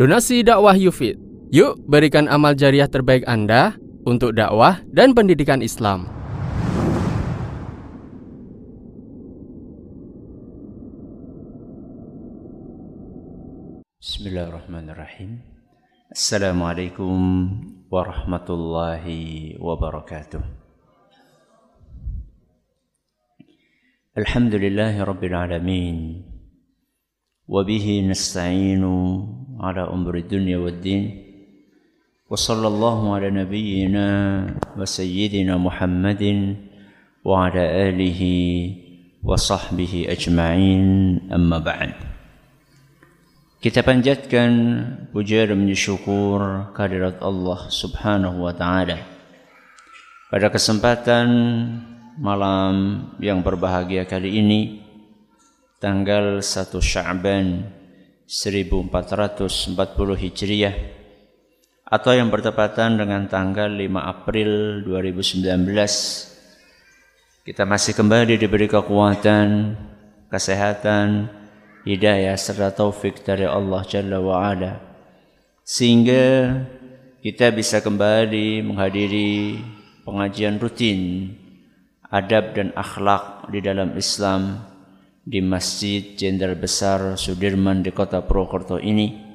Donasi dakwah Yufid. Yuk berikan amal jariah terbaik Anda untuk dakwah dan pendidikan Islam. Bismillahirrahmanirrahim. Assalamualaikum warahmatullahi wabarakatuh. Alhamdulillahirabbil alamin. Wa bihi nasta'inu على أمر الدنيا والدين وصلى الله على نبينا وسيدنا محمد وعلى آله وصحبه أجمعين أما بعد Kita panjatkan puja dan syukur kehadirat Allah Subhanahu wa taala. Pada kesempatan malam yang berbahagia kali ini tanggal 1 Sya'ban 1440 Hijriah atau yang bertepatan dengan tanggal 5 April 2019 kita masih kembali diberi kekuatan, kesehatan, hidayah serta taufik dari Allah Jalla wa Ala. Sehingga kita bisa kembali menghadiri pengajian rutin adab dan akhlak di dalam Islam di Masjid Jenderal Besar Sudirman di kota Purwokerto ini.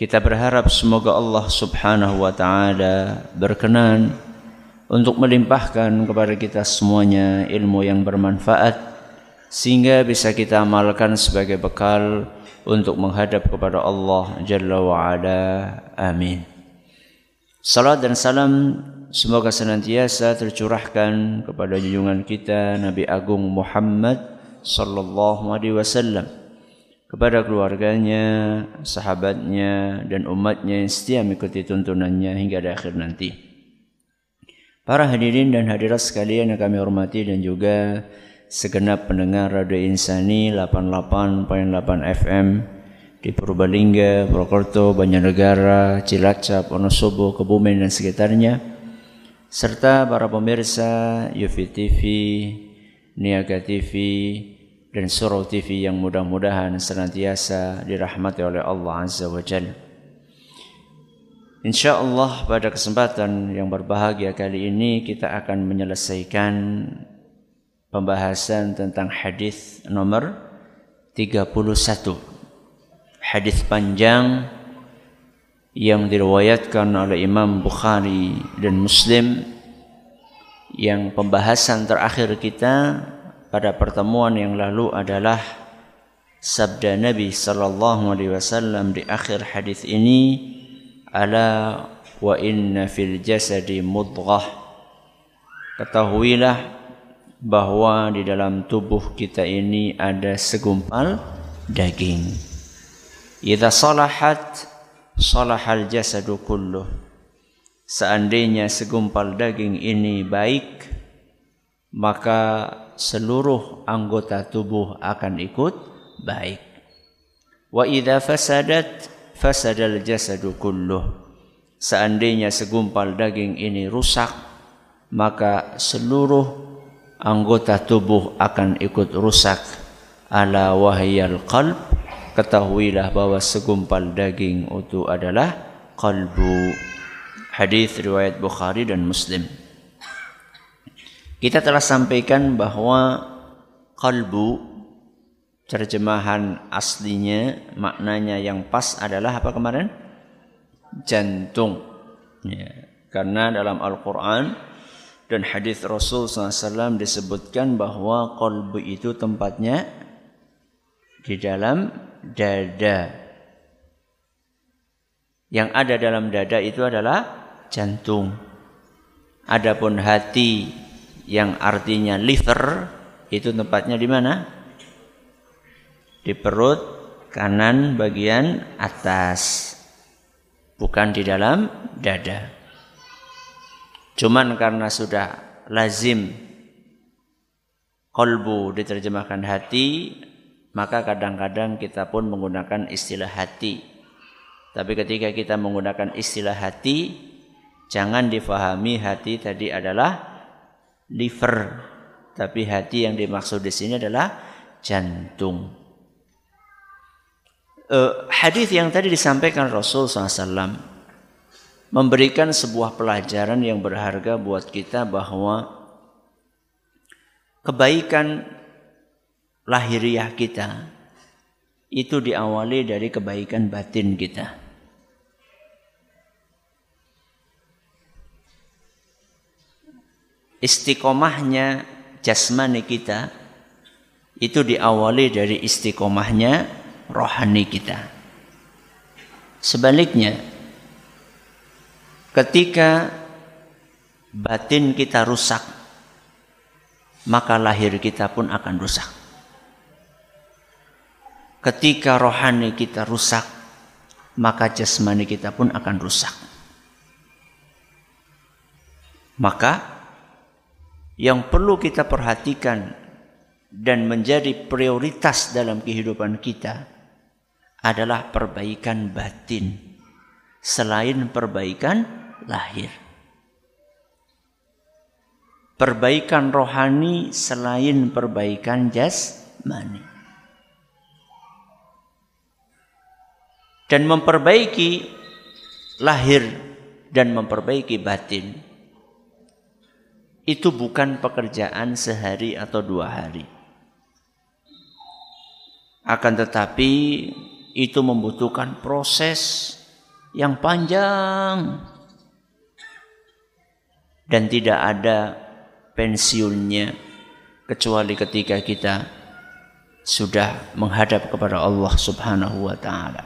Kita berharap semoga Allah Subhanahu wa taala berkenan untuk melimpahkan kepada kita semuanya ilmu yang bermanfaat sehingga bisa kita amalkan sebagai bekal untuk menghadap kepada Allah Jalla wa ala. Amin. Salat dan salam semoga senantiasa tercurahkan kepada junjungan kita Nabi Agung Muhammad sallallahu alaihi wasallam kepada keluarganya, sahabatnya dan umatnya yang setia mengikuti tuntunannya hingga di akhir nanti. Para hadirin dan hadirat sekalian yang kami hormati dan juga segenap pendengar Radio Insani 88.8 FM di Purbalingga, Purwokerto, Banjarnegara, Cilacap, Wonosobo, Kebumen dan sekitarnya serta para pemirsa Yufi TV, Niaga TV, dan Surau TV yang mudah-mudahan senantiasa dirahmati oleh Allah Azza wa Jalla. Insya Allah pada kesempatan yang berbahagia kali ini kita akan menyelesaikan pembahasan tentang hadis nomor 31. Hadis panjang yang diriwayatkan oleh Imam Bukhari dan Muslim yang pembahasan terakhir kita pada pertemuan yang lalu adalah sabda Nabi sallallahu alaihi wasallam di akhir hadis ini ala wa inna fil jasadi mudghah. Ketahuilah bahwa di dalam tubuh kita ini ada segumpal daging. Idza salahat salahal jasadu kulluh. Seandainya segumpal daging ini baik maka seluruh anggota tubuh akan ikut baik wa idza fasadat fasadal jasadu kulluh seandainya segumpal daging ini rusak maka seluruh anggota tubuh akan ikut rusak ala wahyal qalb ketahuilah bahwa segumpal daging itu adalah kalbu. Hadis riwayat Bukhari dan Muslim. Kita telah sampaikan bahwa kalbu terjemahan aslinya maknanya yang pas adalah apa kemarin? Jantung. Ya. Karena dalam Al-Quran dan hadis Rasul SAW disebutkan bahwa kalbu itu tempatnya di dalam dada. Yang ada dalam dada itu adalah jantung. Adapun hati yang artinya liver itu tempatnya di mana? Di perut kanan bagian atas. Bukan di dalam dada. Cuman karena sudah lazim kolbu diterjemahkan hati maka kadang-kadang kita pun menggunakan istilah hati. Tapi ketika kita menggunakan istilah hati, jangan difahami hati tadi adalah liver, tapi hati yang dimaksud di sini adalah jantung. uh, hadis yang tadi disampaikan Rasul SAW memberikan sebuah pelajaran yang berharga buat kita bahwa kebaikan lahiriah kita itu diawali dari kebaikan batin kita. Istiqomahnya jasmani kita itu diawali dari istiqomahnya rohani kita. Sebaliknya, ketika batin kita rusak, maka lahir kita pun akan rusak. Ketika rohani kita rusak, maka jasmani kita pun akan rusak. Maka yang perlu kita perhatikan dan menjadi prioritas dalam kehidupan kita adalah perbaikan batin selain perbaikan lahir. Perbaikan rohani selain perbaikan jasmani. Dan memperbaiki lahir dan memperbaiki batin itu bukan pekerjaan sehari atau dua hari. Akan tetapi itu membutuhkan proses yang panjang dan tidak ada pensiunnya kecuali ketika kita sudah menghadap kepada Allah Subhanahu wa taala.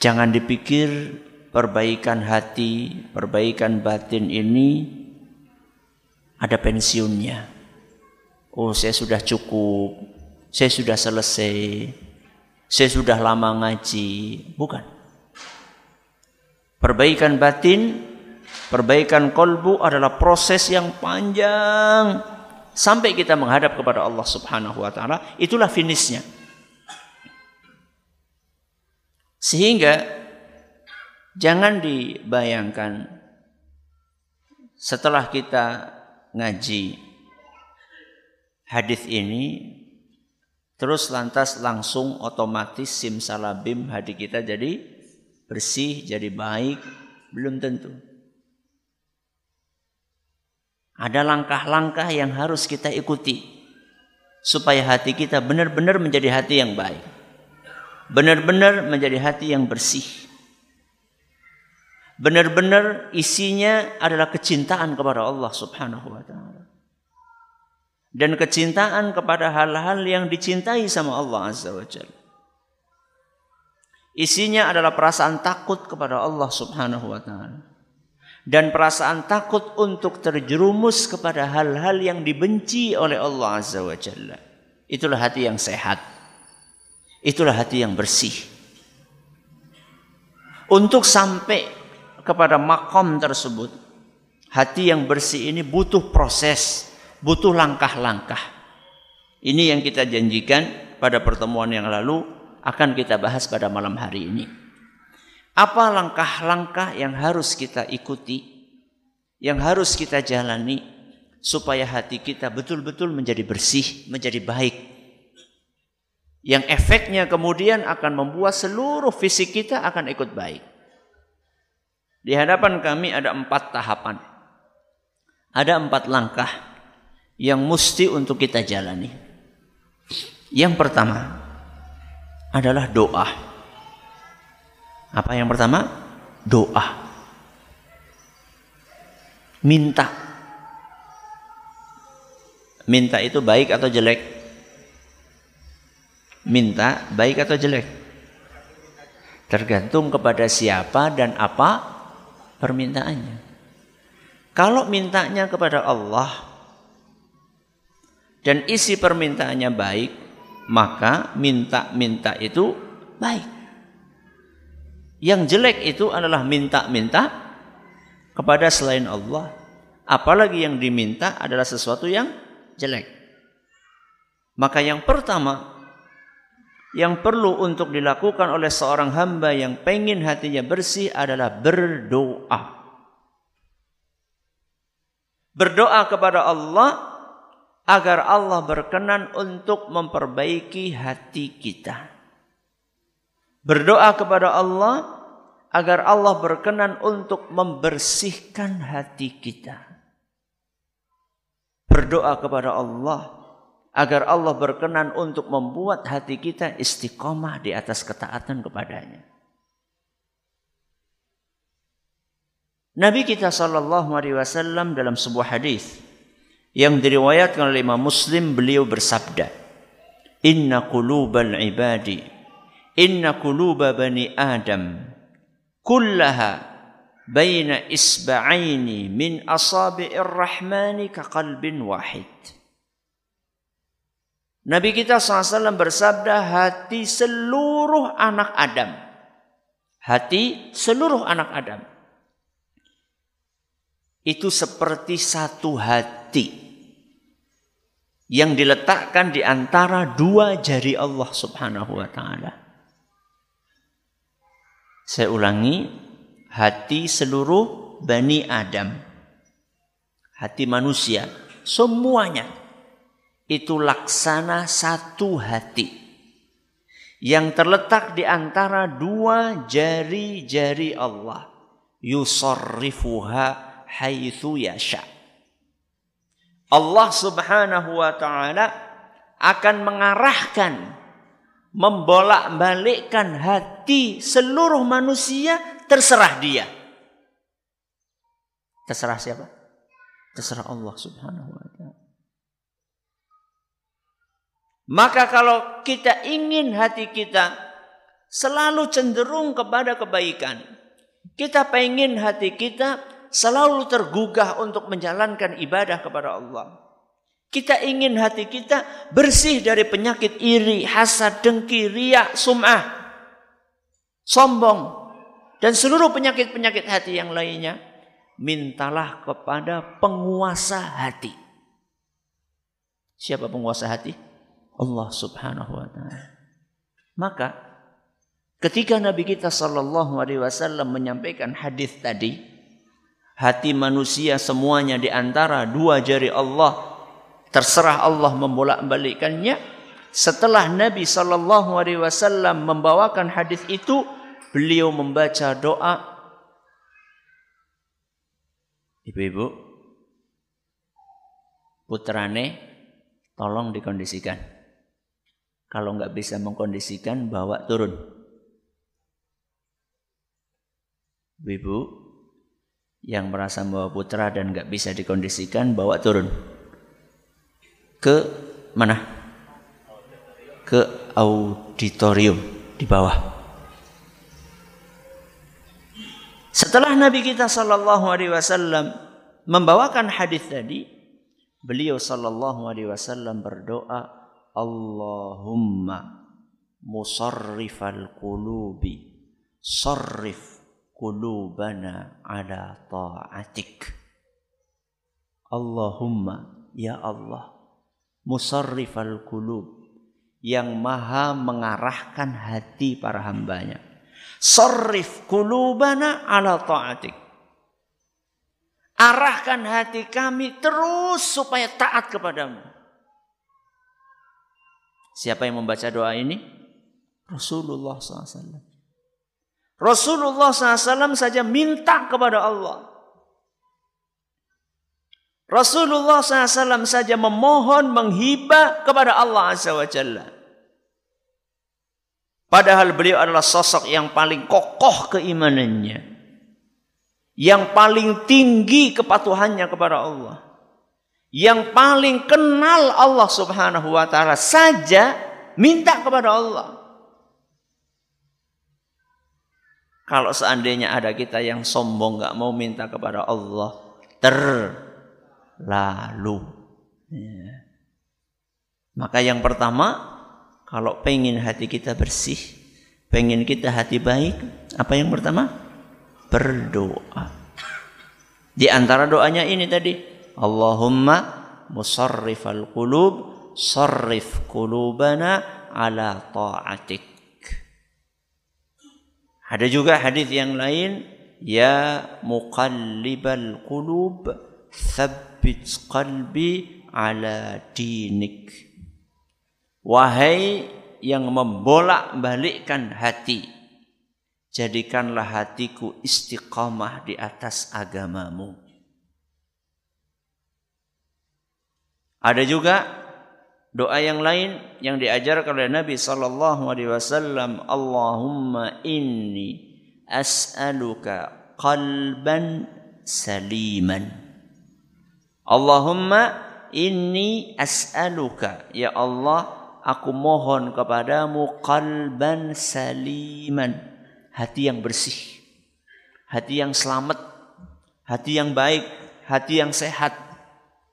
Jangan dipikir perbaikan hati, perbaikan batin ini ada pensiunnya. Oh, saya sudah cukup, saya sudah selesai, saya sudah lama ngaji. Bukan. Perbaikan batin, perbaikan kolbu adalah proses yang panjang sampai kita menghadap kepada Allah Subhanahu wa taala. Itulah finishnya. Sehingga Jangan dibayangkan setelah kita ngaji hadis ini terus lantas langsung otomatis simsalabim hati kita jadi bersih, jadi baik, belum tentu. Ada langkah-langkah yang harus kita ikuti supaya hati kita benar-benar menjadi hati yang baik. Benar-benar menjadi hati yang bersih benar-benar isinya adalah kecintaan kepada Allah Subhanahu wa taala. Dan kecintaan kepada hal-hal yang dicintai sama Allah Azza wa Jalla. Isinya adalah perasaan takut kepada Allah Subhanahu wa taala. Dan perasaan takut untuk terjerumus kepada hal-hal yang dibenci oleh Allah Azza wa Jalla. Itulah hati yang sehat. Itulah hati yang bersih. Untuk sampai kepada makom tersebut. Hati yang bersih ini butuh proses, butuh langkah-langkah. Ini yang kita janjikan pada pertemuan yang lalu akan kita bahas pada malam hari ini. Apa langkah-langkah yang harus kita ikuti, yang harus kita jalani supaya hati kita betul-betul menjadi bersih, menjadi baik. Yang efeknya kemudian akan membuat seluruh fisik kita akan ikut baik. Di hadapan kami ada empat tahapan. Ada empat langkah yang mesti untuk kita jalani. Yang pertama adalah doa. Apa yang pertama? Doa. Minta. Minta itu baik atau jelek? Minta baik atau jelek? Tergantung kepada siapa dan apa permintaannya. Kalau mintanya kepada Allah dan isi permintaannya baik, maka minta-minta itu baik. Yang jelek itu adalah minta-minta kepada selain Allah. Apalagi yang diminta adalah sesuatu yang jelek. Maka yang pertama yang perlu untuk dilakukan oleh seorang hamba yang pengen hatinya bersih adalah berdoa. Berdoa kepada Allah agar Allah berkenan untuk memperbaiki hati kita. Berdoa kepada Allah agar Allah berkenan untuk membersihkan hati kita. Berdoa kepada Allah agar Allah berkenan untuk membuat hati kita istiqomah di atas ketaatan kepadanya. Nabi kita sallallahu alaihi wasallam dalam sebuah hadis yang diriwayatkan oleh Imam Muslim beliau bersabda Inna qulubal ibadi inna quluba bani Adam kullaha baina isba'aini min asabi'ir rahmani ka qalbin wahid Nabi kita SAW bersabda hati seluruh anak Adam hati seluruh anak Adam itu seperti satu hati yang diletakkan di antara dua jari Allah Subhanahu wa taala. Saya ulangi, hati seluruh Bani Adam. Hati manusia, semuanya itu laksana satu hati yang terletak di antara dua jari-jari Allah. Yusarrifuha haitsu yasha. Allah Subhanahu wa taala akan mengarahkan membolak-balikkan hati seluruh manusia terserah dia. Terserah siapa? Terserah Allah Subhanahu wa taala. Maka kalau kita ingin hati kita selalu cenderung kepada kebaikan, kita pengen hati kita selalu tergugah untuk menjalankan ibadah kepada Allah. Kita ingin hati kita bersih dari penyakit iri, hasad, dengki, riak, sum'ah, sombong, dan seluruh penyakit-penyakit hati yang lainnya. Mintalah kepada penguasa hati. Siapa penguasa hati? Allah subhanahu wa ta'ala. Maka ketika Nabi kita sallallahu alaihi wasallam menyampaikan hadis tadi, hati manusia semuanya di antara dua jari Allah terserah Allah membolak-balikkannya setelah Nabi sallallahu alaihi wasallam membawakan hadis itu beliau membaca doa Ibu-ibu putrane tolong dikondisikan kalau nggak bisa mengkondisikan bawa turun. Ibu yang merasa membawa putra dan nggak bisa dikondisikan bawa turun. Ke mana? Ke auditorium di bawah. Setelah Nabi kita Shallallahu Alaihi Wasallam membawakan hadis tadi beliau Shallallahu Alaihi Wasallam berdoa Allahumma musarrifal qulubi sarrif qulubana ala ta'atik. Allahumma ya Allah musarrifal qulub yang maha mengarahkan hati para hambanya. Sarrif qulubana ala ta'atik. Arahkan hati kami terus supaya taat kepadamu. Siapa yang membaca doa ini? Rasulullah SAW. Rasulullah SAW saja minta kepada Allah. Rasulullah SAW saja memohon menghibah kepada Allah Azza wa Jalla. Padahal beliau adalah sosok yang paling kokoh keimanannya. Yang paling tinggi kepatuhannya kepada Allah. Yang paling kenal Allah subhanahu wa ta'ala saja minta kepada Allah. Kalau seandainya ada kita yang sombong nggak mau minta kepada Allah, terlalu. Ya. Maka yang pertama, kalau pengen hati kita bersih, pengen kita hati baik, apa yang pertama? Berdoa. Di antara doanya ini tadi, Allahumma musarrifal qulub, sarrif qulubana ala ta'atik. Ada juga hadis yang lain, ya muqallibal qulub, tsabbit qalbi ala dinik. Wahai yang membolak-balikkan hati, jadikanlah hatiku istiqamah di atas agamamu. Ada juga doa yang lain yang diajarkan oleh Nabi sallallahu alaihi wasallam, Allahumma inni as'aluka qalban saliman. Allahumma inni as'aluka ya Allah aku mohon kepadamu qalban saliman, hati yang bersih, hati yang selamat, hati yang baik, hati yang sehat.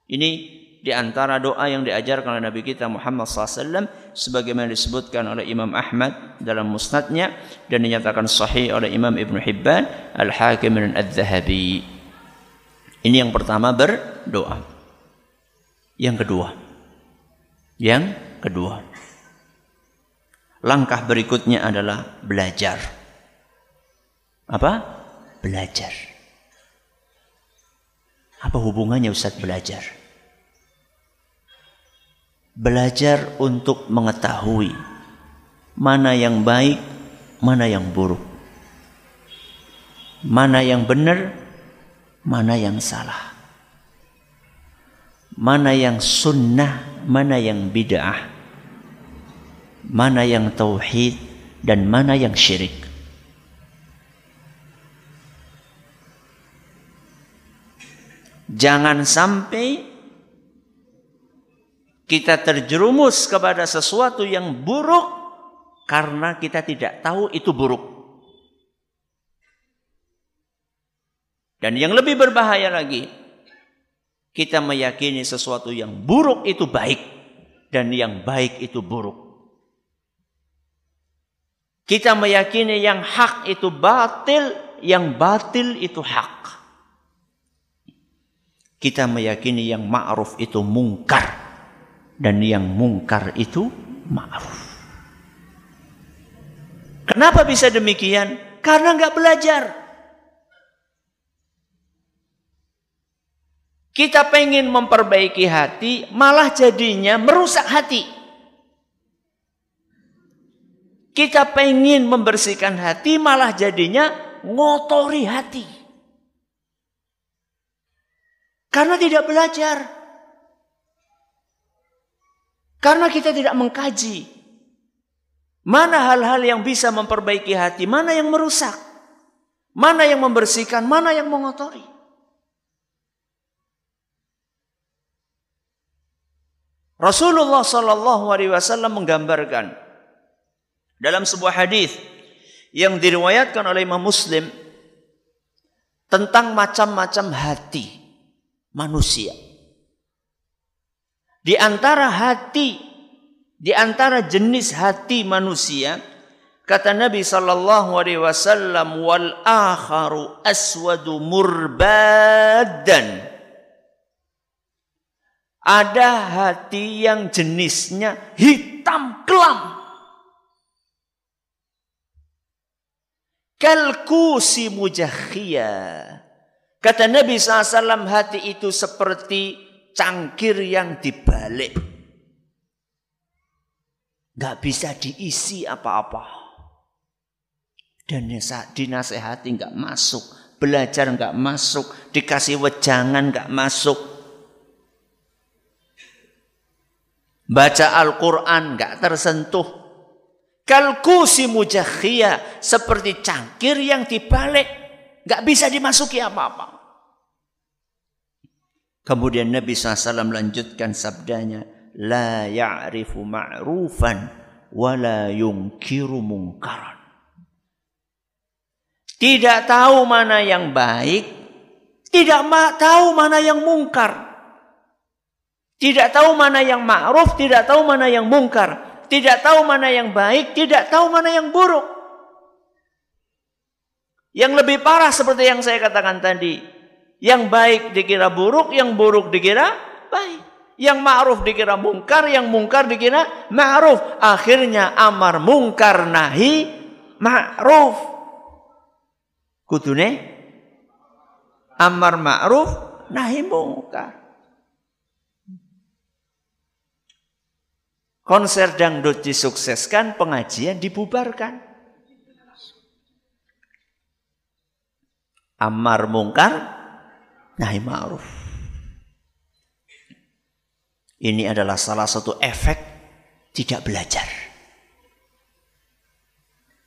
Ini di antara doa yang diajarkan oleh Nabi kita Muhammad SAW sebagaimana disebutkan oleh Imam Ahmad dalam musnadnya dan dinyatakan sahih oleh Imam Ibn Hibban Al-Hakim dan Al-Zahabi. Ini yang pertama berdoa. Yang kedua. Yang kedua. Langkah berikutnya adalah belajar. Apa? Belajar. Apa hubungannya Ustaz belajar? Belajar untuk mengetahui mana yang baik, mana yang buruk. Mana yang benar, mana yang salah. Mana yang sunnah, mana yang bid'ah mana yang tauhid dan mana yang syirik. Jangan sampai kita terjerumus kepada sesuatu yang buruk karena kita tidak tahu itu buruk. Dan yang lebih berbahaya lagi, kita meyakini sesuatu yang buruk itu baik dan yang baik itu buruk. Kita meyakini yang hak itu batil, yang batil itu hak. Kita meyakini yang ma'ruf itu mungkar dan yang mungkar itu ma'ruf. Kenapa bisa demikian? Karena nggak belajar. Kita pengen memperbaiki hati, malah jadinya merusak hati. Kita pengen membersihkan hati malah jadinya ngotori hati. Karena tidak belajar. Karena kita tidak mengkaji. Mana hal-hal yang bisa memperbaiki hati, mana yang merusak. Mana yang membersihkan, mana yang mengotori. Rasulullah Shallallahu Alaihi Wasallam menggambarkan dalam sebuah hadis yang diriwayatkan oleh Imam Muslim tentang macam-macam hati manusia. Di antara hati, di antara jenis hati manusia, kata Nabi sallallahu alaihi wasallam wal akharu aswadu murbadan. Ada hati yang jenisnya hitam kelam. Kalkusi mujakhia. Kata Nabi SAW hati itu seperti cangkir yang dibalik. Gak bisa diisi apa-apa. Dan dinasehati gak masuk. Belajar gak masuk. Dikasih wejangan gak masuk. Baca Al-Quran gak tersentuh. Kalkusi mujakhia seperti cangkir yang dibalik, nggak bisa dimasuki apa-apa. Kemudian Nabi SAW melanjutkan sabdanya, La ya'rifu ma'rufan wa la yungkiru. Tidak tahu mana yang baik, tidak tahu mana yang mungkar. Tidak tahu mana yang ma'ruf, tidak tahu mana yang mungkar tidak tahu mana yang baik, tidak tahu mana yang buruk. Yang lebih parah seperti yang saya katakan tadi. Yang baik dikira buruk, yang buruk dikira baik. Yang ma'ruf dikira mungkar, yang mungkar dikira ma'ruf. Akhirnya amar mungkar nahi ma'ruf. Kudune amar ma'ruf nahi mungkar. Konser dangdut disukseskan, pengajian dibubarkan. Amar mungkar, nahi ma'ruf. Ini adalah salah satu efek tidak belajar.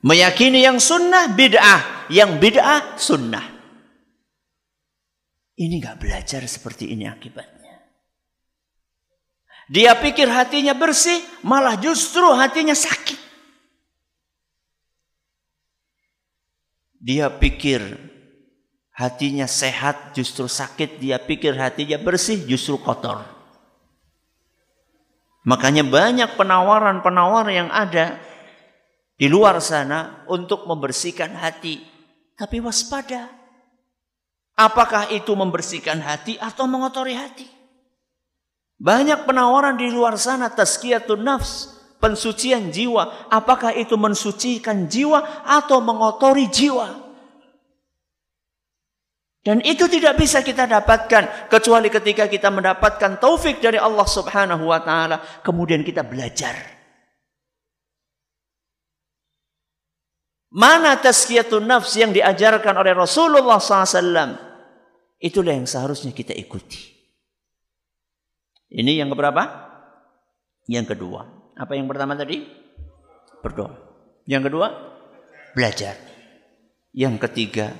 Meyakini yang sunnah bid'ah, yang bid'ah sunnah. Ini nggak belajar seperti ini akibatnya. Dia pikir hatinya bersih, malah justru hatinya sakit. Dia pikir hatinya sehat justru sakit, dia pikir hatinya bersih justru kotor. Makanya banyak penawaran-penawar yang ada di luar sana untuk membersihkan hati. Tapi waspada. Apakah itu membersihkan hati atau mengotori hati? Banyak penawaran di luar sana tazkiyatun nafs, pensucian jiwa. Apakah itu mensucikan jiwa atau mengotori jiwa? Dan itu tidak bisa kita dapatkan kecuali ketika kita mendapatkan taufik dari Allah Subhanahu wa taala, kemudian kita belajar. Mana tazkiyatun nafs yang diajarkan oleh Rasulullah SAW? Itulah yang seharusnya kita ikuti. Ini yang keberapa? Yang kedua. Apa yang pertama tadi? Berdoa. Yang kedua? Belajar. Yang ketiga,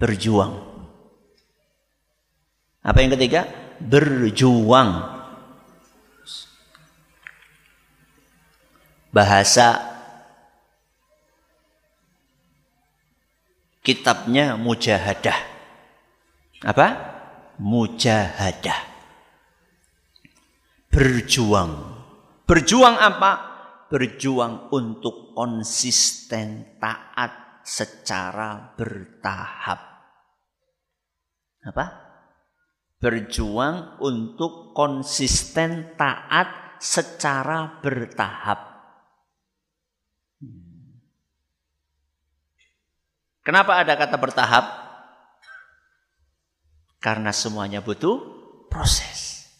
berjuang. Apa yang ketiga? Berjuang. Bahasa kitabnya mujahadah. Apa? Mujahadah. Berjuang. Berjuang apa? Berjuang untuk konsisten taat secara bertahap. Apa? Berjuang untuk konsisten taat secara bertahap. Kenapa ada kata bertahap? Karena semuanya butuh proses.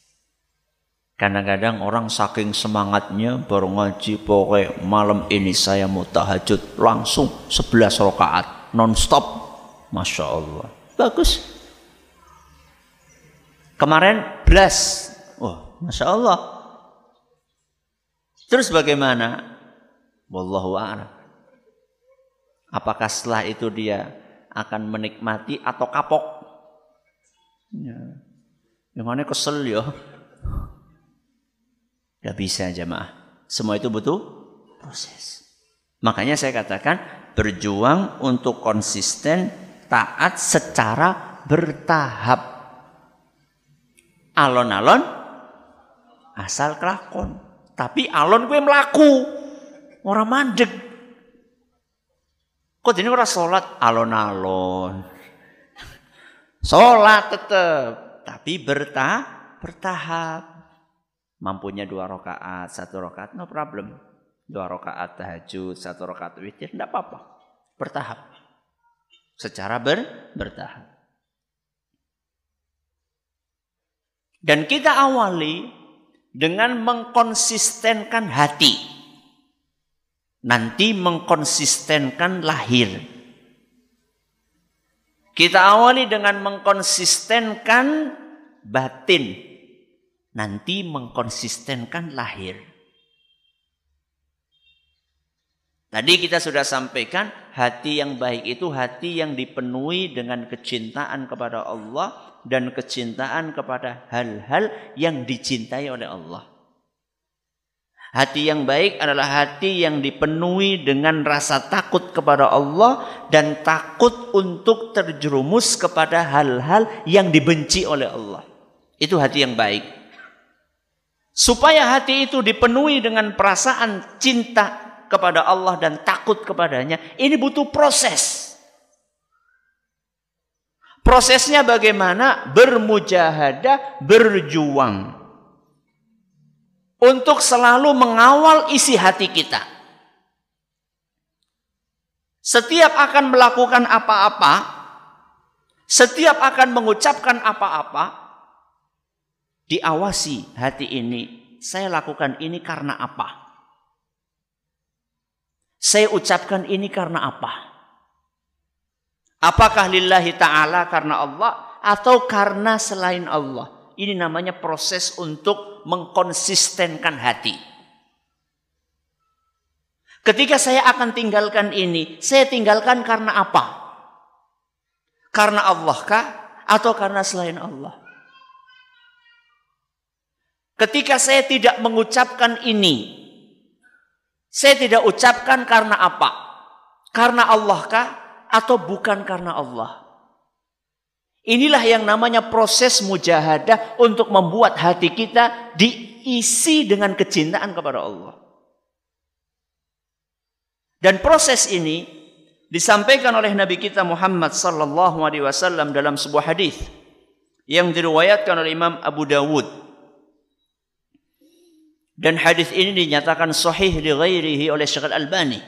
Kadang-kadang orang saking semangatnya baru ngaji pokoknya malam ini saya mau tahajud langsung 11 rakaat non-stop. Masya Allah. Bagus. Kemarin belas. Oh, Masya Allah. Terus bagaimana? Wallahu a'lam. Apakah setelah itu dia akan menikmati atau kapok? Ya. Yang mana kesel ya? Gak bisa jemaah. Semua itu butuh proses. Makanya saya katakan berjuang untuk konsisten taat secara bertahap alon-alon asal kelakon. Tapi alon gue melaku. Orang mandek. Kok jadi orang sholat alon-alon. Sholat tetap. Tapi bertah, bertahap. Mampunya dua rakaat, satu rakaat, no problem. Dua rakaat tahajud, satu rakaat witir, tidak apa-apa. Bertahap. Secara ber, bertahap. Dan kita awali dengan mengkonsistenkan hati. Nanti mengkonsistenkan lahir. Kita awali dengan mengkonsistenkan batin. Nanti mengkonsistenkan lahir. Tadi kita sudah sampaikan hati yang baik itu hati yang dipenuhi dengan kecintaan kepada Allah dan kecintaan kepada hal-hal yang dicintai oleh Allah. Hati yang baik adalah hati yang dipenuhi dengan rasa takut kepada Allah dan takut untuk terjerumus kepada hal-hal yang dibenci oleh Allah. Itu hati yang baik. Supaya hati itu dipenuhi dengan perasaan cinta kepada Allah dan takut kepadanya, ini butuh proses. Prosesnya bagaimana? Bermujahadah, berjuang. Untuk selalu mengawal isi hati kita. Setiap akan melakukan apa-apa, setiap akan mengucapkan apa-apa, diawasi hati ini. Saya lakukan ini karena apa? Saya ucapkan ini karena apa? Apakah lillahi ta'ala karena Allah atau karena selain Allah? Ini namanya proses untuk mengkonsistenkan hati. Ketika saya akan tinggalkan ini, saya tinggalkan karena apa? Karena Allah kah? Atau karena selain Allah? Ketika saya tidak mengucapkan ini, saya tidak ucapkan karena apa? Karena Allah kah? Atau bukan karena Allah? Inilah yang namanya proses mujahadah untuk membuat hati kita diisi dengan kecintaan kepada Allah. Dan proses ini disampaikan oleh Nabi kita Muhammad sallallahu alaihi wasallam dalam sebuah hadis yang diriwayatkan oleh Imam Abu Dawud. Dan hadis ini dinyatakan sahih li ghairihi oleh Syekh Al-Albani.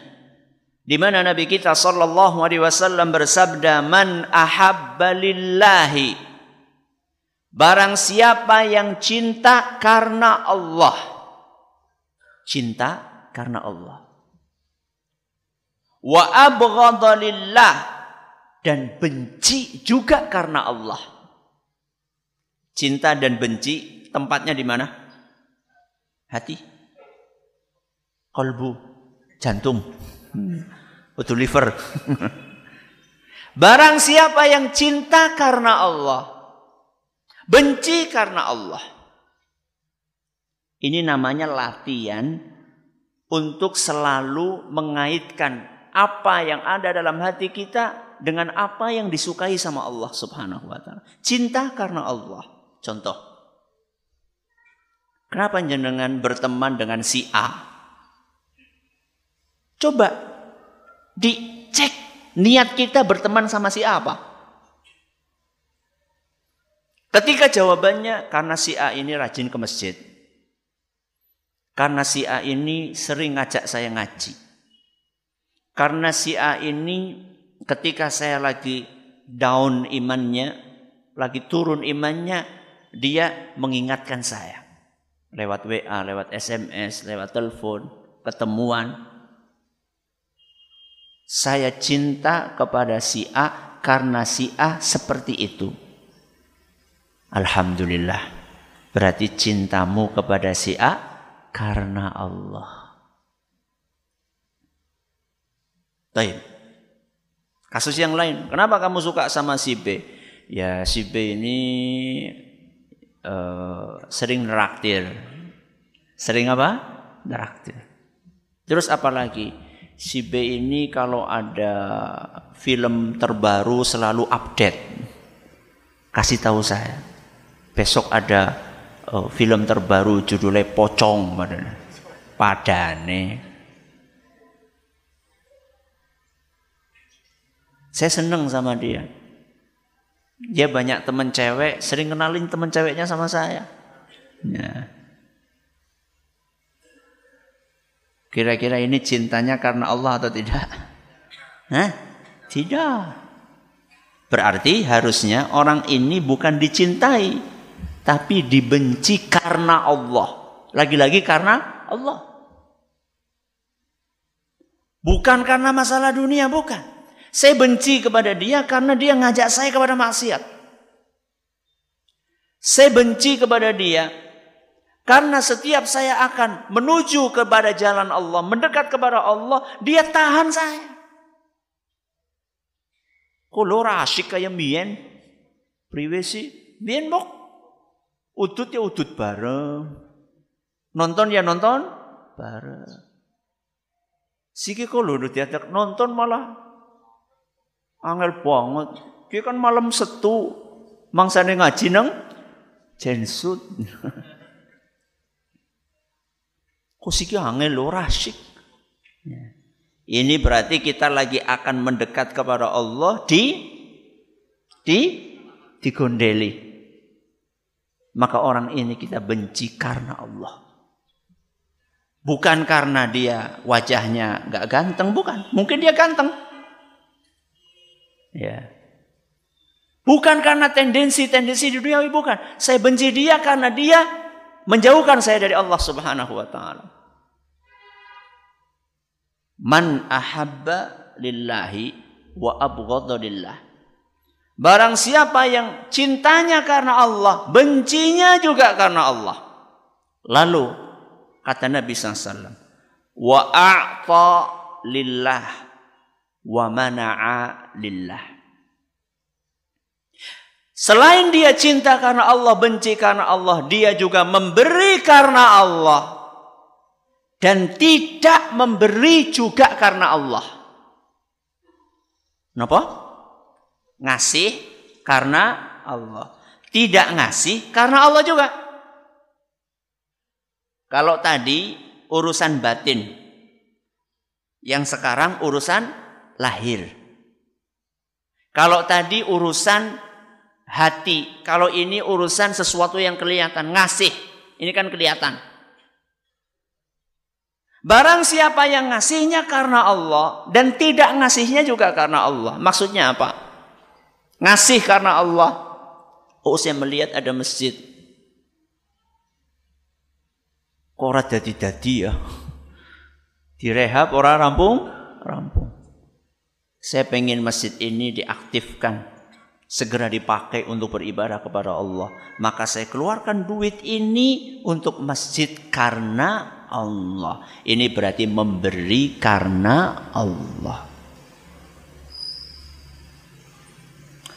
Di mana Nabi kita sallallahu alaihi wasallam bersabda, "Man ahabba lillahi" Barang siapa yang cinta karena Allah. Cinta karena Allah wa abghadalillah dan benci juga karena Allah. Cinta dan benci tempatnya di mana? Hati. Kolbu, jantung. Betul liver. Barang siapa yang cinta karena Allah, benci karena Allah. Ini namanya latihan untuk selalu mengaitkan apa yang ada dalam hati kita dengan apa yang disukai sama Allah Subhanahu wa taala. Cinta karena Allah. Contoh. Kenapa jenengan berteman dengan si A? Coba dicek niat kita berteman sama si A apa? Ketika jawabannya karena si A ini rajin ke masjid. Karena si A ini sering ngajak saya ngaji. Karena si A ini ketika saya lagi down imannya, lagi turun imannya, dia mengingatkan saya. Lewat WA, lewat SMS, lewat telepon, ketemuan. Saya cinta kepada si A karena si A seperti itu. Alhamdulillah. Berarti cintamu kepada si A karena Allah. Taib. Kasus yang lain, kenapa kamu suka sama si B? Ya si B ini uh, sering neraktir. Sering apa? Neraktir. Terus apa lagi? Si B ini kalau ada film terbaru selalu update. Kasih tahu saya. Besok ada uh, film terbaru judulnya Pocong padane. Saya seneng sama dia. Dia banyak teman cewek, sering kenalin teman ceweknya sama saya. Ya. Kira-kira ini cintanya karena Allah atau tidak? Hah? Tidak. Berarti harusnya orang ini bukan dicintai, tapi dibenci karena Allah. Lagi-lagi karena Allah. Bukan karena masalah dunia, bukan. Saya benci kepada dia karena dia ngajak saya kepada maksiat. Saya benci kepada dia karena setiap saya akan menuju kepada jalan Allah, mendekat kepada Allah, dia tahan saya. Kulo asyik kayak mien. Priwe sih? Mien mok. Udut ya udut bareng. Nonton ya nonton bareng. Siki kulo diajak nonton malah Angel banget. Ki kan malam setu. Mangsane ngaji nang jensut. Kusiki angel lo rasik. Ini berarti kita lagi akan mendekat kepada Allah di di digondeli. Maka orang ini kita benci karena Allah. Bukan karena dia wajahnya nggak ganteng, bukan. Mungkin dia ganteng, Ya. Bukan karena tendensi-tendensi di dunia, bukan. Saya benci dia karena dia menjauhkan saya dari Allah Subhanahu wa taala. Man ahabba lillahi wa abghadha lillah. Barang siapa yang cintanya karena Allah, bencinya juga karena Allah. Lalu kata Nabi SAW, wa a'ta lillah wa mana'a lillah. Selain dia cinta karena Allah, benci karena Allah, dia juga memberi karena Allah. Dan tidak memberi juga karena Allah. Kenapa? Ngasih karena Allah. Tidak ngasih karena Allah juga. Kalau tadi urusan batin. Yang sekarang urusan lahir. Kalau tadi urusan hati. Kalau ini urusan sesuatu yang kelihatan. Ngasih. Ini kan kelihatan. Barang siapa yang ngasihnya karena Allah dan tidak ngasihnya juga karena Allah. Maksudnya apa? Ngasih karena Allah. Oh saya melihat ada masjid. Kora dadi-dadi ya. Direhab orang rampung? Rampung. Saya pengen masjid ini diaktifkan. Segera dipakai untuk beribadah kepada Allah. Maka saya keluarkan duit ini untuk masjid karena Allah. Ini berarti memberi karena Allah.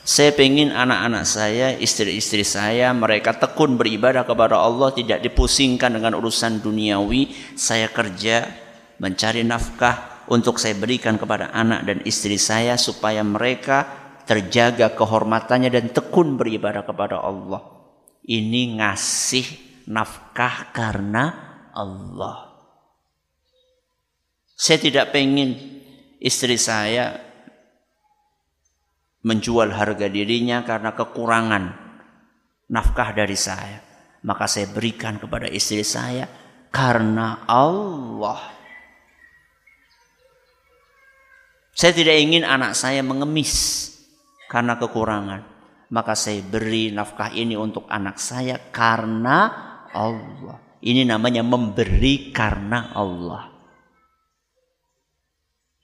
Saya pengen anak-anak saya, istri-istri saya, mereka tekun beribadah kepada Allah, tidak dipusingkan dengan urusan duniawi. Saya kerja, mencari nafkah untuk saya berikan kepada anak dan istri saya supaya mereka terjaga kehormatannya dan tekun beribadah kepada Allah. Ini ngasih nafkah karena Allah. Saya tidak pengen istri saya menjual harga dirinya karena kekurangan nafkah dari saya. Maka saya berikan kepada istri saya karena Allah. Saya tidak ingin anak saya mengemis karena kekurangan. Maka saya beri nafkah ini untuk anak saya karena Allah. Ini namanya memberi karena Allah.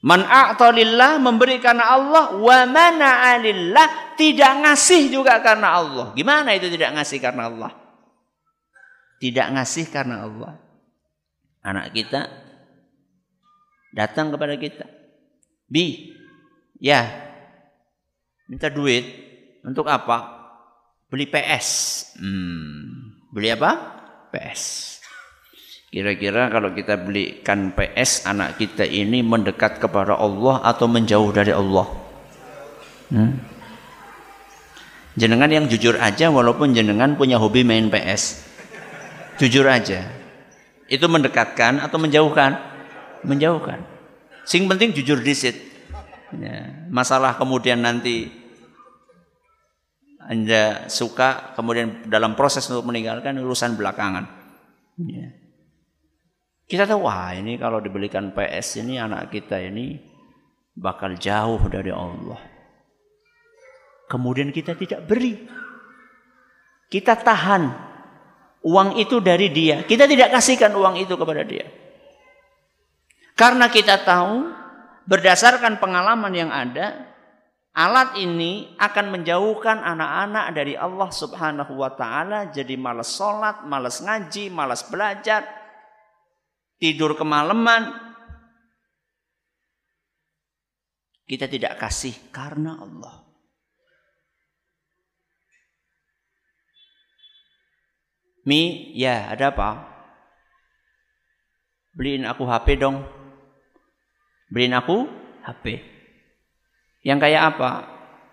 Man a'talillah memberi karena Allah wa mana'alillah tidak ngasih juga karena Allah. Gimana itu tidak ngasih karena Allah? Tidak ngasih karena Allah. Anak kita datang kepada kita. Bi, ya, minta duit untuk apa? Beli PS. Hmm, beli apa? PS. Kira-kira kalau kita belikan PS anak kita ini mendekat kepada Allah atau menjauh dari Allah? Hmm? Jenengan yang jujur aja walaupun jenengan punya hobi main PS. Jujur aja. Itu mendekatkan atau menjauhkan? Menjauhkan. Sing penting jujur disit. Ya. Masalah kemudian nanti Anda suka kemudian dalam proses untuk meninggalkan urusan belakangan. Ya. Kita tahu wah ini kalau dibelikan PS ini anak kita ini bakal jauh dari Allah. Kemudian kita tidak beri. Kita tahan uang itu dari dia. Kita tidak kasihkan uang itu kepada dia. Karena kita tahu berdasarkan pengalaman yang ada, alat ini akan menjauhkan anak-anak dari Allah Subhanahu wa taala jadi malas sholat, malas ngaji, malas belajar, tidur kemalaman. Kita tidak kasih karena Allah. Mi, ya ada apa? Beliin aku HP dong. Beliin aku HP. Yang kayak apa?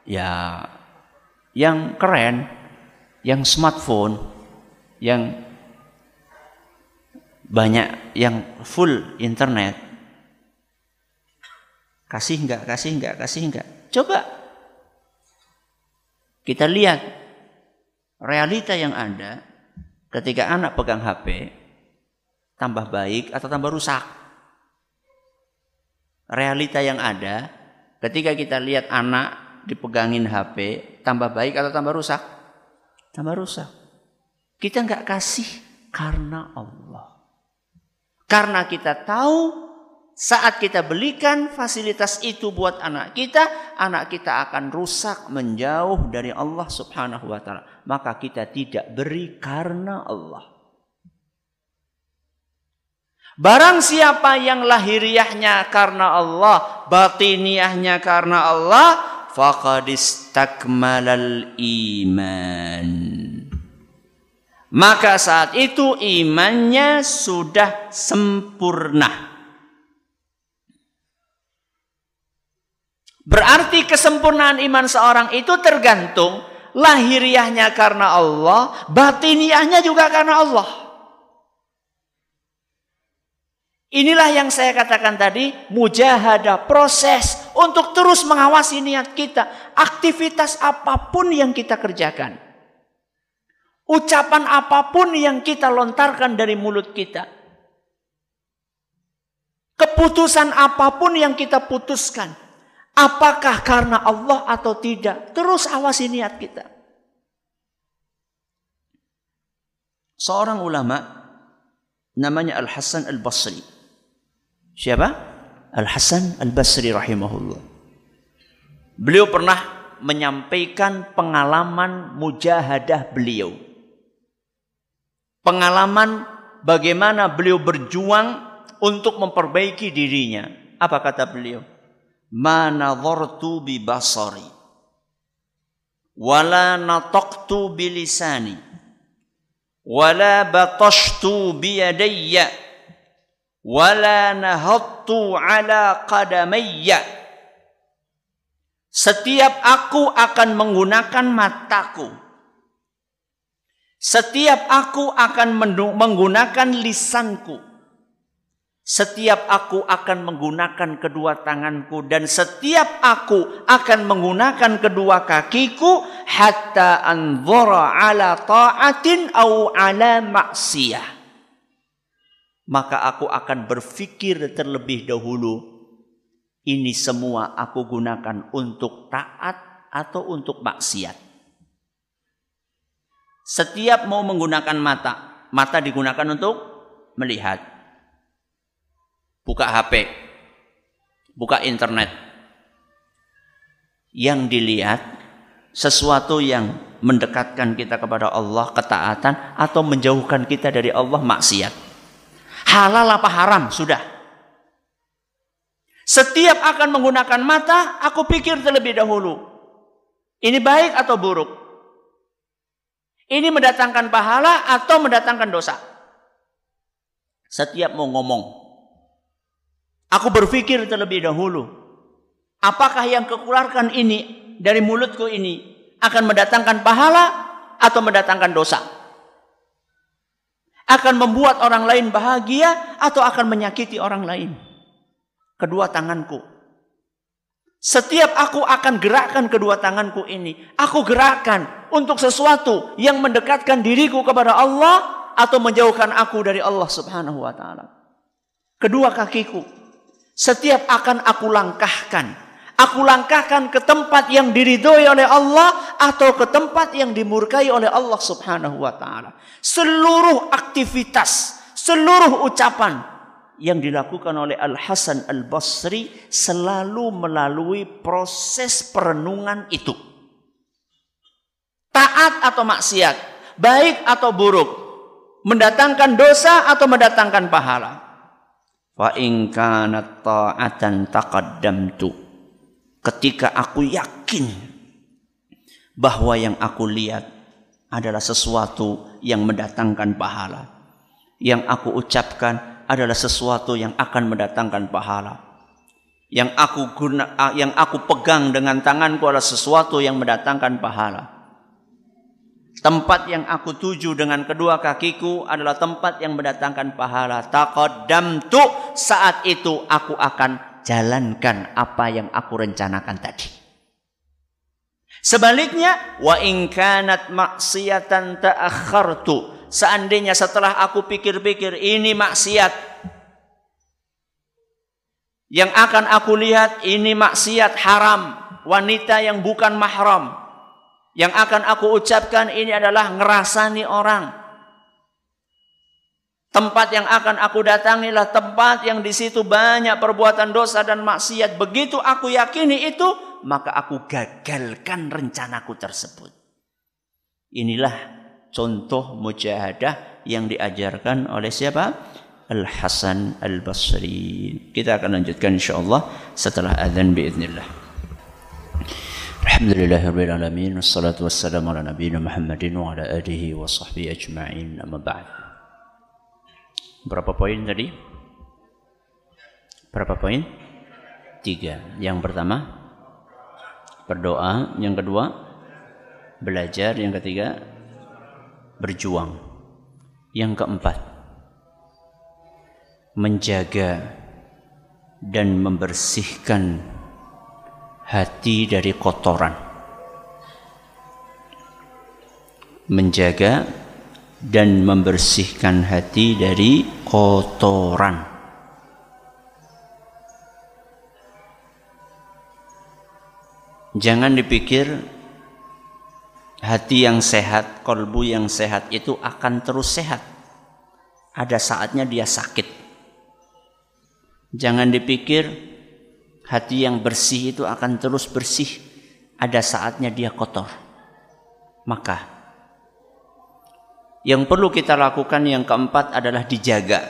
Ya, yang keren, yang smartphone, yang banyak yang full internet. Kasih enggak, kasih enggak, kasih enggak. Coba kita lihat realita yang ada ketika anak pegang HP tambah baik atau tambah rusak. Realita yang ada ketika kita lihat anak dipegangin HP tambah baik atau tambah rusak? Tambah rusak. Kita enggak kasih karena Allah. Karena kita tahu saat kita belikan fasilitas itu buat anak kita, anak kita akan rusak menjauh dari Allah Subhanahu wa taala. Maka kita tidak beri karena Allah. Barang siapa yang lahiriahnya karena Allah, batiniahnya karena Allah, faqad istakmalal iman. Maka saat itu imannya sudah sempurna. Berarti kesempurnaan iman seorang itu tergantung lahiriahnya karena Allah, batiniahnya juga karena Allah. Inilah yang saya katakan tadi, mujahadah, proses untuk terus mengawasi niat kita. Aktivitas apa pun yang kita kerjakan. Ucapan apa pun yang kita lontarkan dari mulut kita. Keputusan apa pun yang kita putuskan Apakah karena Allah atau tidak? Terus awasi niat kita. Seorang ulama namanya Al-Hasan Al-Basri. Siapa? Al-Hasan Al-Basri rahimahullah. Beliau pernah menyampaikan pengalaman mujahadah beliau. Pengalaman bagaimana beliau berjuang untuk memperbaiki dirinya. Apa kata beliau? ma nadhartu bi basari wala nataqtu bi lisani wala batashtu bi yadayya wala nahattu ala qadamayya setiap aku akan menggunakan mataku. Setiap aku akan menggunakan lisanku. Setiap aku akan menggunakan kedua tanganku dan setiap aku akan menggunakan kedua kakiku hatta anzura ala ta'atin au ala maksiyah. Maka aku akan berfikir terlebih dahulu ini semua aku gunakan untuk taat atau untuk maksiat. Setiap mau menggunakan mata, mata digunakan untuk melihat buka HP, buka internet. Yang dilihat sesuatu yang mendekatkan kita kepada Allah, ketaatan atau menjauhkan kita dari Allah maksiat. Halal apa haram sudah. Setiap akan menggunakan mata, aku pikir terlebih dahulu. Ini baik atau buruk? Ini mendatangkan pahala atau mendatangkan dosa? Setiap mau ngomong, Aku berpikir terlebih dahulu, apakah yang kekularkan ini dari mulutku ini akan mendatangkan pahala atau mendatangkan dosa? Akan membuat orang lain bahagia atau akan menyakiti orang lain? Kedua tanganku. Setiap aku akan gerakkan kedua tanganku ini, aku gerakkan untuk sesuatu yang mendekatkan diriku kepada Allah atau menjauhkan aku dari Allah Subhanahu wa taala. Kedua kakiku, setiap akan aku langkahkan. Aku langkahkan ke tempat yang diridhoi oleh Allah atau ke tempat yang dimurkai oleh Allah Subhanahu wa taala. Seluruh aktivitas, seluruh ucapan yang dilakukan oleh Al Hasan Al Basri selalu melalui proses perenungan itu. Taat atau maksiat, baik atau buruk, mendatangkan dosa atau mendatangkan pahala. Wa in kanat ta'atan taqaddamtu. Ketika aku yakin bahwa yang aku lihat adalah sesuatu yang mendatangkan pahala. Yang aku ucapkan adalah sesuatu yang akan mendatangkan pahala. Yang aku guna, yang aku pegang dengan tanganku adalah sesuatu yang mendatangkan pahala Tempat yang aku tuju dengan kedua kakiku adalah tempat yang mendatangkan pahala. tu saat itu aku akan jalankan apa yang aku rencanakan tadi. Sebaliknya, wa in kanat maksiatan ta'akhartu. Seandainya setelah aku pikir-pikir ini maksiat yang akan aku lihat ini maksiat haram, wanita yang bukan mahram, yang akan aku ucapkan ini adalah ngerasani orang. Tempat yang akan aku datangilah tempat yang di situ banyak perbuatan dosa dan maksiat. Begitu aku yakini itu, maka aku gagalkan rencanaku tersebut. Inilah contoh mujahadah yang diajarkan oleh siapa? Al-Hasan Al-Basri. Kita akan lanjutkan insyaAllah setelah adhan biiznillah. Alhamdulillahirrahmanirrahim. Wassalatu wassalamu ala nabiyina Muhammadin wa ala alihi wa sahbihi ajma'in. Amma ba'd. Berapa poin tadi? Berapa poin? Tiga. Yang pertama, berdoa. Yang kedua, belajar. Yang ketiga, berjuang. Yang keempat, menjaga dan membersihkan hati dari kotoran. Menjaga dan membersihkan hati dari kotoran. Jangan dipikir hati yang sehat, kolbu yang sehat itu akan terus sehat. Ada saatnya dia sakit. Jangan dipikir hati yang bersih itu akan terus bersih. Ada saatnya dia kotor. Maka yang perlu kita lakukan yang keempat adalah dijaga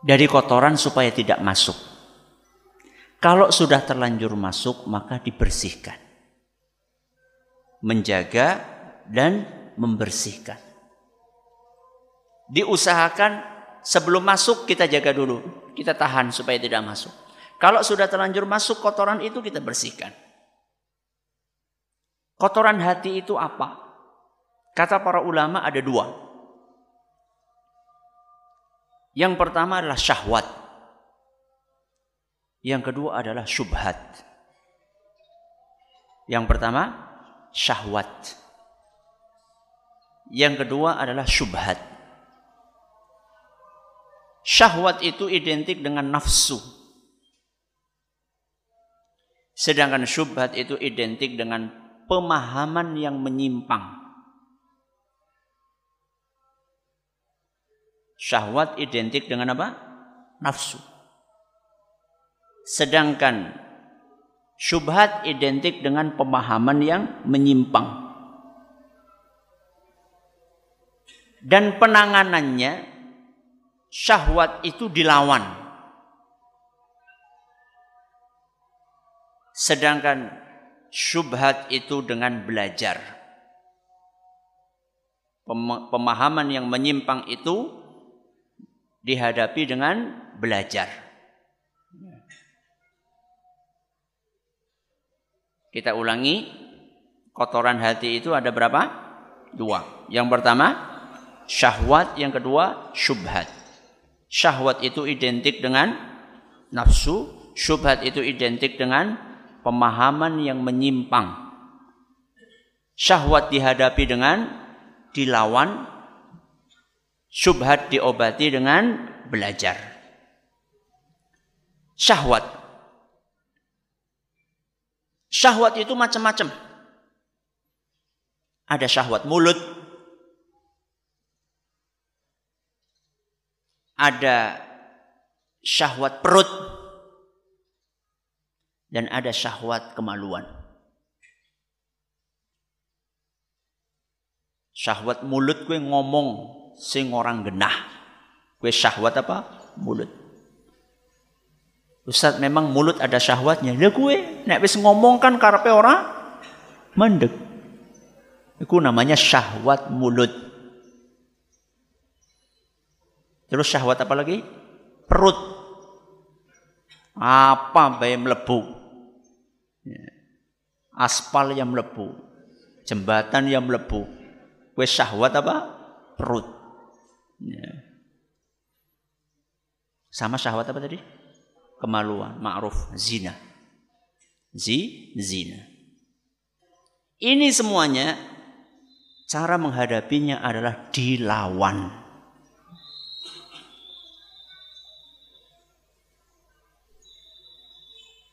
dari kotoran supaya tidak masuk. Kalau sudah terlanjur masuk, maka dibersihkan. Menjaga dan membersihkan. Diusahakan sebelum masuk kita jaga dulu. Kita tahan supaya tidak masuk. Kalau sudah terlanjur masuk kotoran itu kita bersihkan. Kotoran hati itu apa? Kata para ulama ada dua. Yang pertama adalah syahwat. Yang kedua adalah syubhat. Yang pertama syahwat. Yang kedua adalah syubhat. Syahwat itu identik dengan nafsu. Sedangkan syubhat itu identik dengan pemahaman yang menyimpang. Syahwat identik dengan apa? Nafsu. Sedangkan syubhat identik dengan pemahaman yang menyimpang. Dan penanganannya syahwat itu dilawan. Sedangkan syubhat itu dengan belajar. Pemahaman yang menyimpang itu dihadapi dengan belajar. Kita ulangi, kotoran hati itu ada berapa? Dua. Yang pertama, syahwat. Yang kedua, syubhat. Syahwat itu identik dengan nafsu, syubhat itu identik dengan pemahaman yang menyimpang. Syahwat dihadapi dengan dilawan, syubhat diobati dengan belajar. Syahwat. Syahwat itu macam-macam. Ada syahwat mulut, ada syahwat perut, dan ada syahwat kemaluan. Syahwat mulut gue ngomong sing orang genah. Gue syahwat apa? Mulut. Ustaz memang mulut ada syahwatnya. Ya gue nek wis ngomong kan karepe ora mendek. Itu namanya syahwat mulut. Terus syahwat apa lagi? Perut. Apa bae mlebu. Ya. Aspal yang melebu, jembatan yang melebu. Kue syahwat apa? Perut. Ya. Sama syahwat apa tadi? Kemaluan, ma'ruf, zina. Zi, zina. Ini semuanya cara menghadapinya adalah dilawan.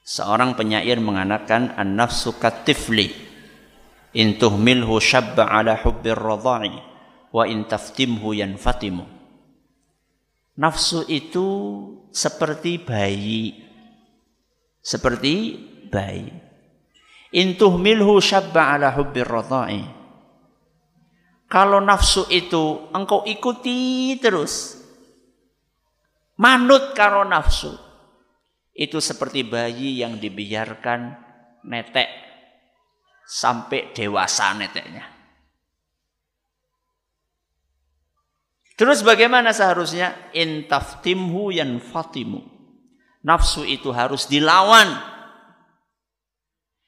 Seorang penyair mengatakan an-nafsu katifli in tuhmilhu syabba ala hubbir radha'i wa in taftimhu yanfatimu. Nafsu itu seperti bayi. Seperti bayi. Intuh milhu syabba ala hubbir radha'i. Kalau nafsu itu engkau ikuti terus. Manut karo nafsu. Itu seperti bayi yang dibiarkan netek sampai dewasa neteknya. Terus bagaimana seharusnya? Intaftimhu yan fatimu. Nafsu itu harus dilawan.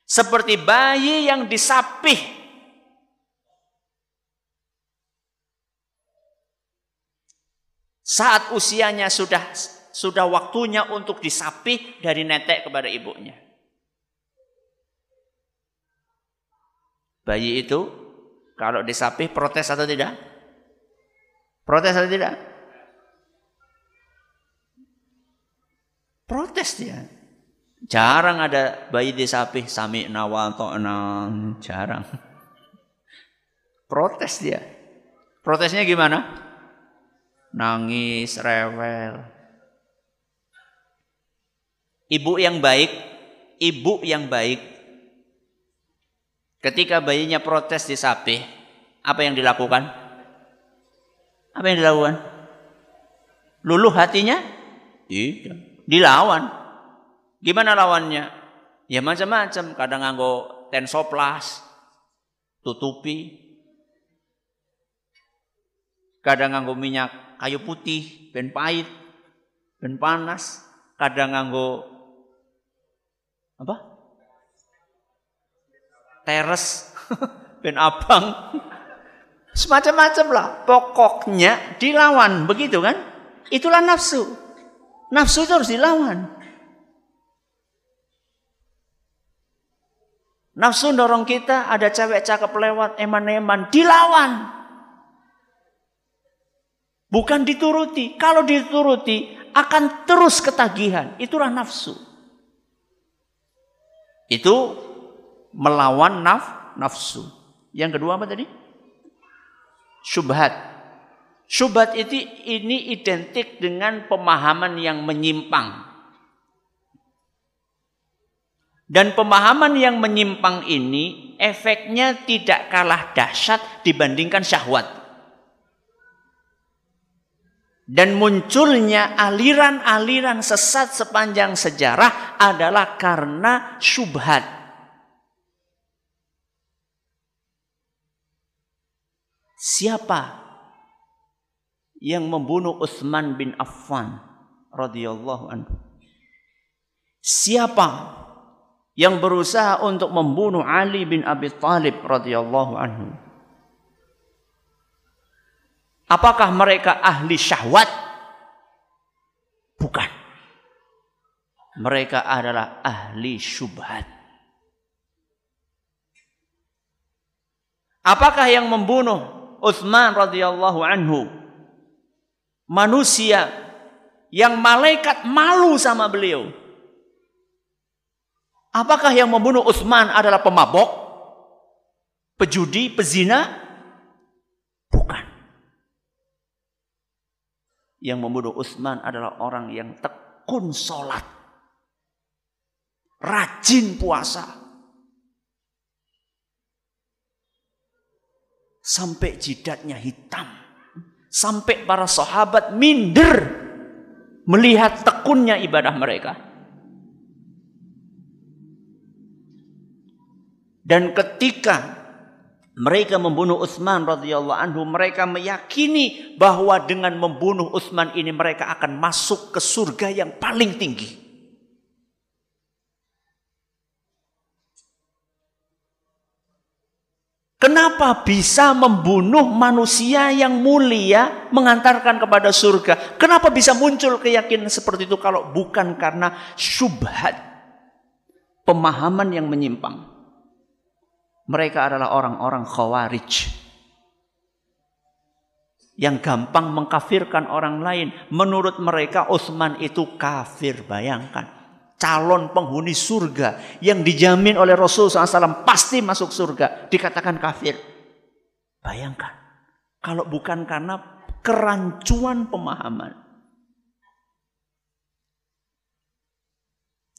Seperti bayi yang disapih. Saat usianya sudah sudah waktunya untuk disapih dari netek kepada ibunya. Bayi itu kalau disapih protes atau tidak? Protes atau tidak? Protes dia. Jarang ada bayi disapih sami nawal to'na. Jarang. Protes dia. Protesnya gimana? Nangis, rewel. Ibu yang baik, ibu yang baik, ketika bayinya protes disapih, apa yang dilakukan? Apa yang dilakukan? Luluh hatinya? Tidak. Dilawan. Gimana lawannya? Ya macam-macam. Kadang nganggo tensoplas, tutupi. Kadang nganggo minyak kayu putih, ben pahit, ben panas. Kadang nganggo apa? Teres, ben abang. Semacam-macam lah. Pokoknya dilawan. Begitu kan? Itulah nafsu. Nafsu itu harus dilawan. Nafsu dorong kita, ada cewek cakep lewat, eman-eman, dilawan. Bukan dituruti. Kalau dituruti, akan terus ketagihan. Itulah nafsu. Itu melawan naf, nafsu. Yang kedua apa tadi? syubhat. Syubhat itu ini identik dengan pemahaman yang menyimpang. Dan pemahaman yang menyimpang ini efeknya tidak kalah dahsyat dibandingkan syahwat. Dan munculnya aliran-aliran sesat sepanjang sejarah adalah karena syubhat. Siapa yang membunuh Utsman bin Affan radhiyallahu anhu? Siapa yang berusaha untuk membunuh Ali bin Abi Thalib radhiyallahu anhu? Apakah mereka ahli syahwat? Bukan. Mereka adalah ahli syubhat. Apakah yang membunuh Uthman radhiyallahu anhu manusia yang malaikat malu sama beliau. Apakah yang membunuh Uthman adalah pemabok? Pejudi, pezina? Bukan. Yang membunuh Uthman adalah orang yang tekun sholat. Rajin puasa. sampai jidatnya hitam. Sampai para sahabat minder melihat tekunnya ibadah mereka. Dan ketika mereka membunuh Utsman radhiyallahu anhu, mereka meyakini bahwa dengan membunuh Utsman ini mereka akan masuk ke surga yang paling tinggi. Kenapa bisa membunuh manusia yang mulia mengantarkan kepada surga? Kenapa bisa muncul keyakinan seperti itu kalau bukan karena syubhat pemahaman yang menyimpang? Mereka adalah orang-orang khawarij yang gampang mengkafirkan orang lain. Menurut mereka Utsman itu kafir, bayangkan calon penghuni surga yang dijamin oleh Rasul SAW pasti masuk surga dikatakan kafir. Bayangkan. Kalau bukan karena kerancuan pemahaman.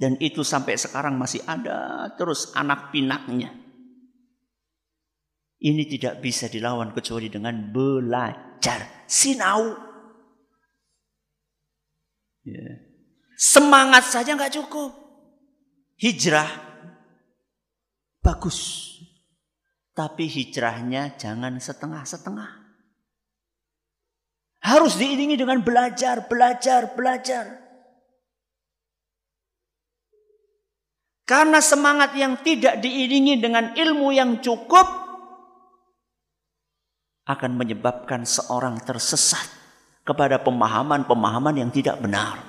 Dan itu sampai sekarang masih ada terus anak pinaknya. Ini tidak bisa dilawan kecuali dengan belajar. Sinau. Ya. Semangat saja nggak cukup. Hijrah bagus. Tapi hijrahnya jangan setengah-setengah. Harus diiringi dengan belajar, belajar, belajar. Karena semangat yang tidak diiringi dengan ilmu yang cukup akan menyebabkan seorang tersesat kepada pemahaman-pemahaman yang tidak benar.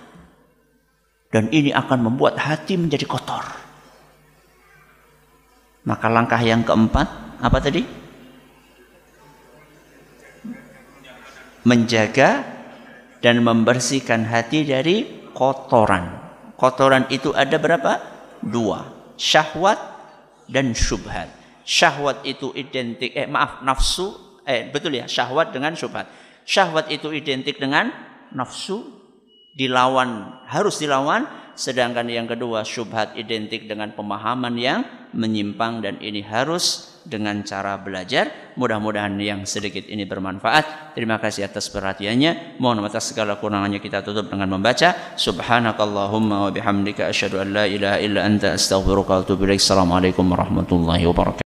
Dan ini akan membuat hati menjadi kotor. Maka langkah yang keempat apa tadi? Menjaga dan membersihkan hati dari kotoran. Kotoran itu ada berapa? dua, syahwat dan syubhat. Syahwat itu identik eh maaf nafsu eh betul ya, syahwat dengan syubhat. Syahwat itu identik dengan nafsu dilawan harus dilawan sedangkan yang kedua syubhat identik dengan pemahaman yang menyimpang dan ini harus dengan cara belajar. Mudah-mudahan yang sedikit ini bermanfaat. Terima kasih atas perhatiannya. Mohon atas segala kurangannya kita tutup dengan membaca Subhanakallahumma wa bihamdika asyhadu an la ilaha illa anta astaghfiruka wa atubu warahmatullahi wabarakatuh.